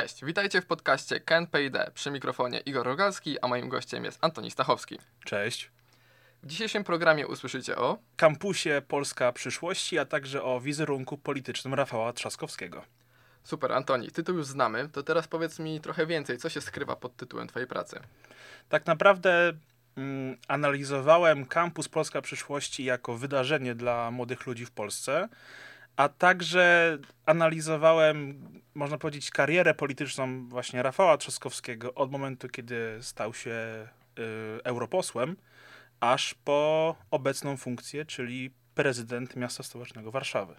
Cześć, witajcie w podcaście KNPID przy mikrofonie Igor Rogalski, a moim gościem jest Antoni Stachowski. Cześć. W dzisiejszym programie usłyszycie o Kampusie Polska przyszłości, a także o wizerunku politycznym Rafała Trzaskowskiego. Super, Antoni, tytuł już znamy, to teraz powiedz mi trochę więcej, co się skrywa pod tytułem Twojej pracy. Tak naprawdę mm, analizowałem Kampus Polska przyszłości jako wydarzenie dla młodych ludzi w Polsce, a także analizowałem, można powiedzieć, karierę polityczną właśnie Rafała Trzaskowskiego od momentu, kiedy stał się y, europosłem, aż po obecną funkcję, czyli prezydent miasta stołecznego Warszawy.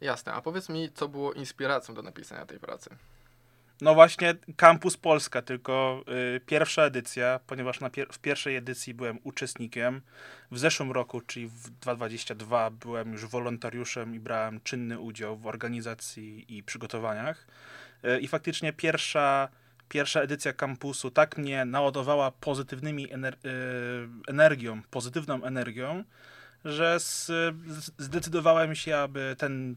Jasne, a powiedz mi, co było inspiracją do napisania tej pracy? No właśnie Campus Polska, tylko y, pierwsza edycja, ponieważ pier w pierwszej edycji byłem uczestnikiem. W zeszłym roku, czyli w 2022, byłem już wolontariuszem i brałem czynny udział w organizacji i przygotowaniach. Y, I faktycznie pierwsza, pierwsza edycja kampusu tak mnie naładowała pozytywnymi ener y, energią, pozytywną energią, że zdecydowałem się, aby ten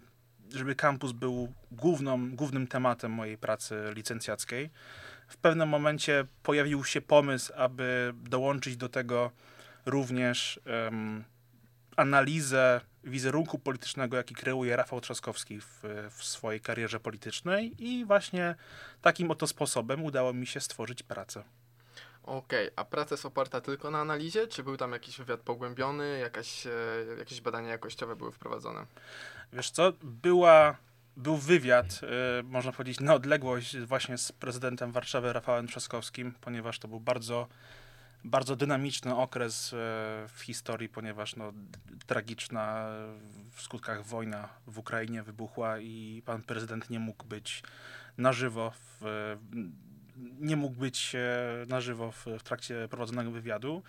żeby kampus był główną, głównym tematem mojej pracy licencjackiej. W pewnym momencie pojawił się pomysł, aby dołączyć do tego również um, analizę wizerunku politycznego, jaki kreuje Rafał Trzaskowski w, w swojej karierze politycznej i właśnie takim oto sposobem udało mi się stworzyć pracę. Okej, a praca jest oparta tylko na analizie, czy był tam jakiś wywiad pogłębiony, jakaś, e, jakieś badania jakościowe były wprowadzone? Wiesz co, była, był wywiad, e, można powiedzieć, na odległość właśnie z prezydentem Warszawy Rafałem Trzaskowskim, ponieważ to był bardzo, bardzo dynamiczny okres e, w historii, ponieważ no, tragiczna w skutkach wojna w Ukrainie wybuchła i pan prezydent nie mógł być na żywo w, nie mógł być na żywo w, w, trakcie prowadzonego wywiadu.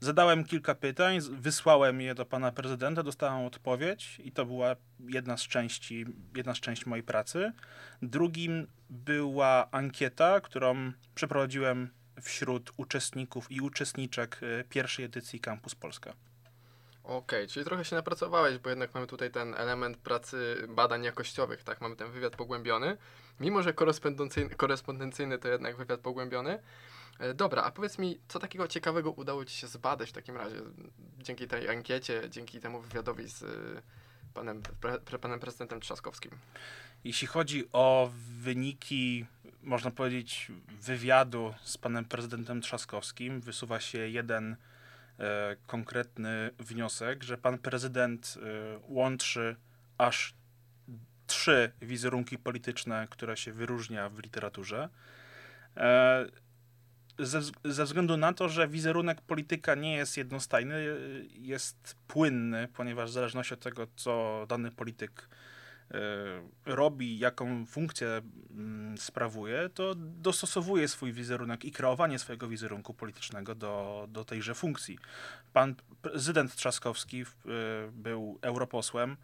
Zadałem kilka pytań, wysłałem je do pana prezydenta, dostałem odpowiedź i to była jedna z części, jedna z części mojej pracy. Drugim była ankieta, którą przeprowadziłem wśród uczestników i uczestniczek e, pierwszej edycji Campus Polska. Okej, okay, czyli trochę się napracowałeś, bo jednak mamy tutaj ten element pracy badań jakościowych, tak? Mamy ten wywiad pogłębiony. Mimo, że korespondencyjny, to jednak wywiad pogłębiony. E, dobra, a powiedz mi, co takiego ciekawego udało Ci się zbadać w takim razie dzięki tej ankiecie, dzięki temu wywiadowi z e, panem, pre, panem prezydentem Trzaskowskim? Jeśli chodzi o wyniki, można powiedzieć, wywiadu z panem prezydentem Trzaskowskim, wysuwa się jeden konkretny wniosek, że pan prezydent e, łączy aż trzy wizerunki polityczne, które się wyróżnia w literaturze. E, ze, ze, względu na to, że wizerunek polityka nie jest jednostajny, jest płynny, ponieważ w zależności od tego, co dany polityk e, robi, jaką funkcję mm, sprawuje, to dostosowuje swój wizerunek i kreowanie swojego wizerunku politycznego do, do tejże funkcji. Pan prezydent Trzaskowski e, był europosłem,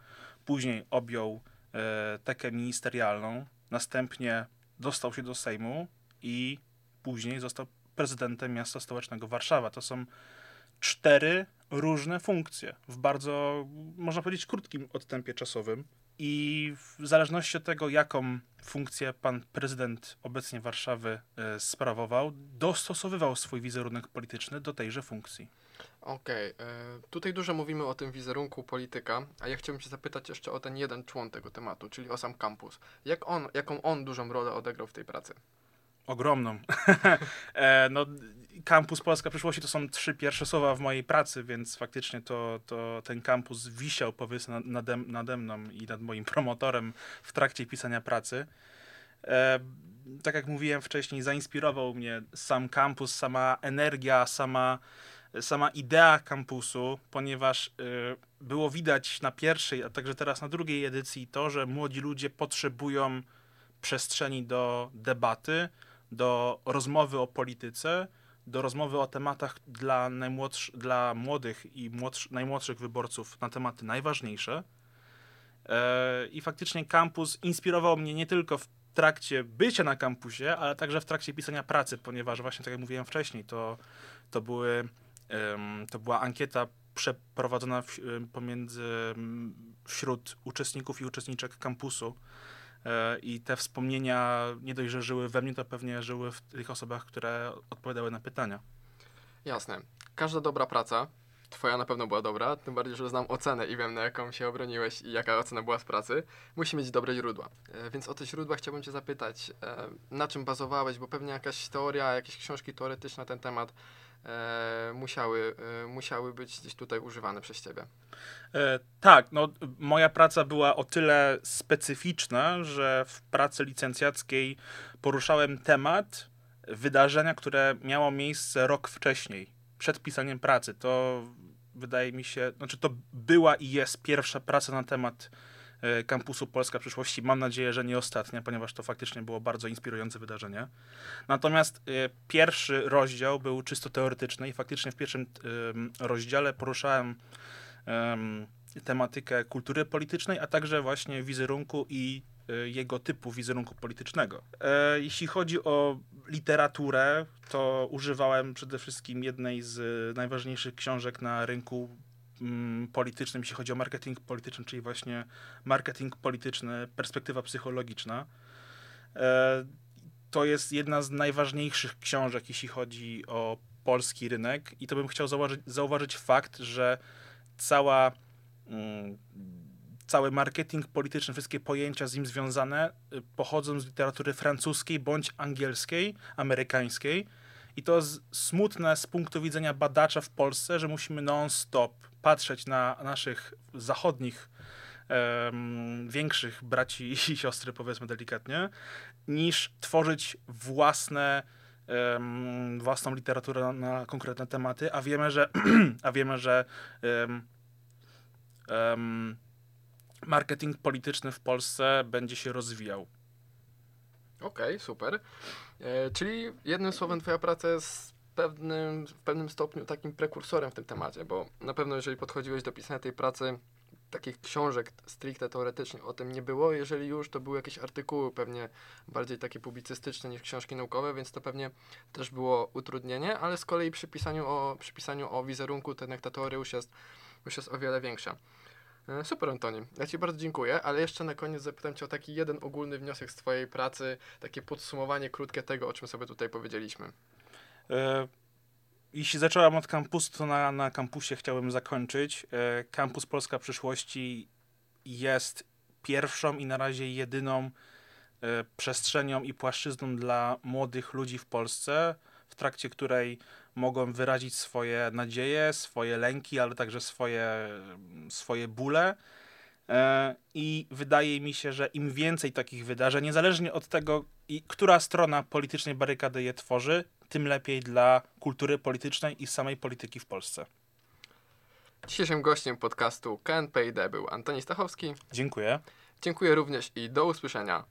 później objął e, tekę ministerialną, następnie dostał się do Sejmu i później został prezydentem miasta stołecznego Warszawa. To są cztery różne funkcje w bardzo, można powiedzieć, krótkim odstępie czasowym. I w zależności od tego, jaką funkcję pan prezydent obecnie Warszawy e, sprawował, dostosowywał swój wizerunek polityczny do tejże funkcji. Okej, okay. tutaj dużo mówimy o tym wizerunku polityka, a ja chciałbym się zapytać jeszcze o ten jeden człon tego tematu, czyli o sam kampus. Jak on, jaką on dużą rolę odegrał w tej pracy? Ogromną. e, no, kampus Polska Przyszłości to są trzy pierwsze słowa w mojej pracy, więc faktycznie to, to ten kampus wisiał powiedzmy nade, nade mną i nad moim promotorem w trakcie pisania pracy. E, tak jak mówiłem wcześniej, zainspirował mnie sam kampus, sama energia, sama sama idea kampusu, ponieważ y, było widać na pierwszej, a także teraz na drugiej edycji to, że młodzi ludzie potrzebują przestrzeni do debaty, do rozmowy o polityce, do rozmowy o tematach dla, dla młodych i najmłodszych wyborców na tematy najważniejsze. E, I faktycznie kampus inspirował mnie nie tylko w trakcie bycia na kampusie, ale także w trakcie pisania pracy, ponieważ właśnie tak jak mówiłem wcześniej, to, to były to była ankieta przeprowadzona w, pomiędzy wśród uczestników i uczestniczek kampusu I te wspomnienia nie dość, że żyły we mnie, to pewnie żyły w tych osobach, które odpowiadały na pytania. Jasne. Każda dobra praca, twoja na pewno była dobra, tym bardziej, że znam ocenę i wiem, na jaką się obroniłeś i jaka ocena była z pracy, musi mieć dobre źródła. E, Więc o te źródła chciałbym cię zapytać, e, na czym bazowałeś, bo pewnie jakaś teoria, jakieś książki teoretyczne na ten temat e, musiały, e, musiały być gdzieś tutaj używane przez ciebie. E, tak, no moja praca była o tyle specyficzna, że w pracy licencjackiej poruszałem temat wydarzenia, które miało miejsce rok wcześniej, przed pisaniem pracy. To wydaje mi się, znaczy to była i jest pierwsza praca na temat e, kampusu Polska przyszłości. Mam nadzieję, że nie ostatnia, ponieważ to faktycznie było bardzo inspirujące wydarzenie. Natomiast e, pierwszy rozdział był czysto teoretyczny i faktycznie w pierwszym rozdziale poruszałem em, tematykę kultury politycznej, a także właśnie wizerunku i y, jego typu wizerunku politycznego. E, jeśli chodzi o literaturę, to używałem przede wszystkim jednej z najważniejszych książek na rynku politycznym, jeśli chodzi o marketing polityczny, czyli właśnie marketing polityczny, perspektywa psychologiczna. E, to jest jedna z najważniejszych książek, jeśli chodzi o polski rynek i to bym chciał zauważyć, zauważyć fakt, że cała, mm, cały marketing polityczny, wszystkie pojęcia z nim związane y, pochodzą z literatury francuskiej bądź angielskiej, amerykańskiej. I to jest smutne z punktu widzenia badacza w Polsce, że musimy non-stop patrzeć na naszych zachodnich em, większych braci i siostry, powiedzmy delikatnie, niż tworzyć własne em, własną literaturę na, konkretne tematy, a wiemy, że, a wiemy, że em, marketing polityczny w Polsce będzie się rozwijał. Okej, super. E, czyli jednym słowem twoja praca jest pewnym, w pewnym stopniu takim prekursorem w tym temacie, bo na pewno jeżeli podchodziłeś do pisania tej pracy, takich książek stricte teoretycznie o tym nie było. Jeżeli już, to były jakieś artykuły pewnie bardziej takie publicystyczne niż książki naukowe, więc to pewnie też było utrudnienie, ale z kolei przy pisaniu o, przy pisaniu o wizerunku jednak ta teoria już jest, już jest o wiele większa. E, Super, Antoni. Ja Ci bardzo dziękuję, ale jeszcze na koniec zapytam Cię o taki jeden ogólny wniosek z Twojej pracy, takie podsumowanie krótkie tego, o czym sobie tutaj powiedzieliśmy. E, Jeśli zacząłem od kampusu, to na, na kampusie chciałbym zakończyć. E, Kampus Polska Przyszłości jest pierwszą i na razie jedyną e, przestrzenią i płaszczyzną dla młodych ludzi w Polsce, w trakcie której mogą wyrazić swoje nadzieje, swoje lęki, ale także swoje, swoje bóle. I wydaje mi się, że im więcej takich wydarzeń, niezależnie od tego, która strona politycznej barykady je tworzy, tym lepiej dla kultury politycznej i samej polityki w Polsce. Dzisiejszym gościem podcastu KNPID był Antoni Stachowski. Dziękuję. Dziękuję również i do usłyszenia.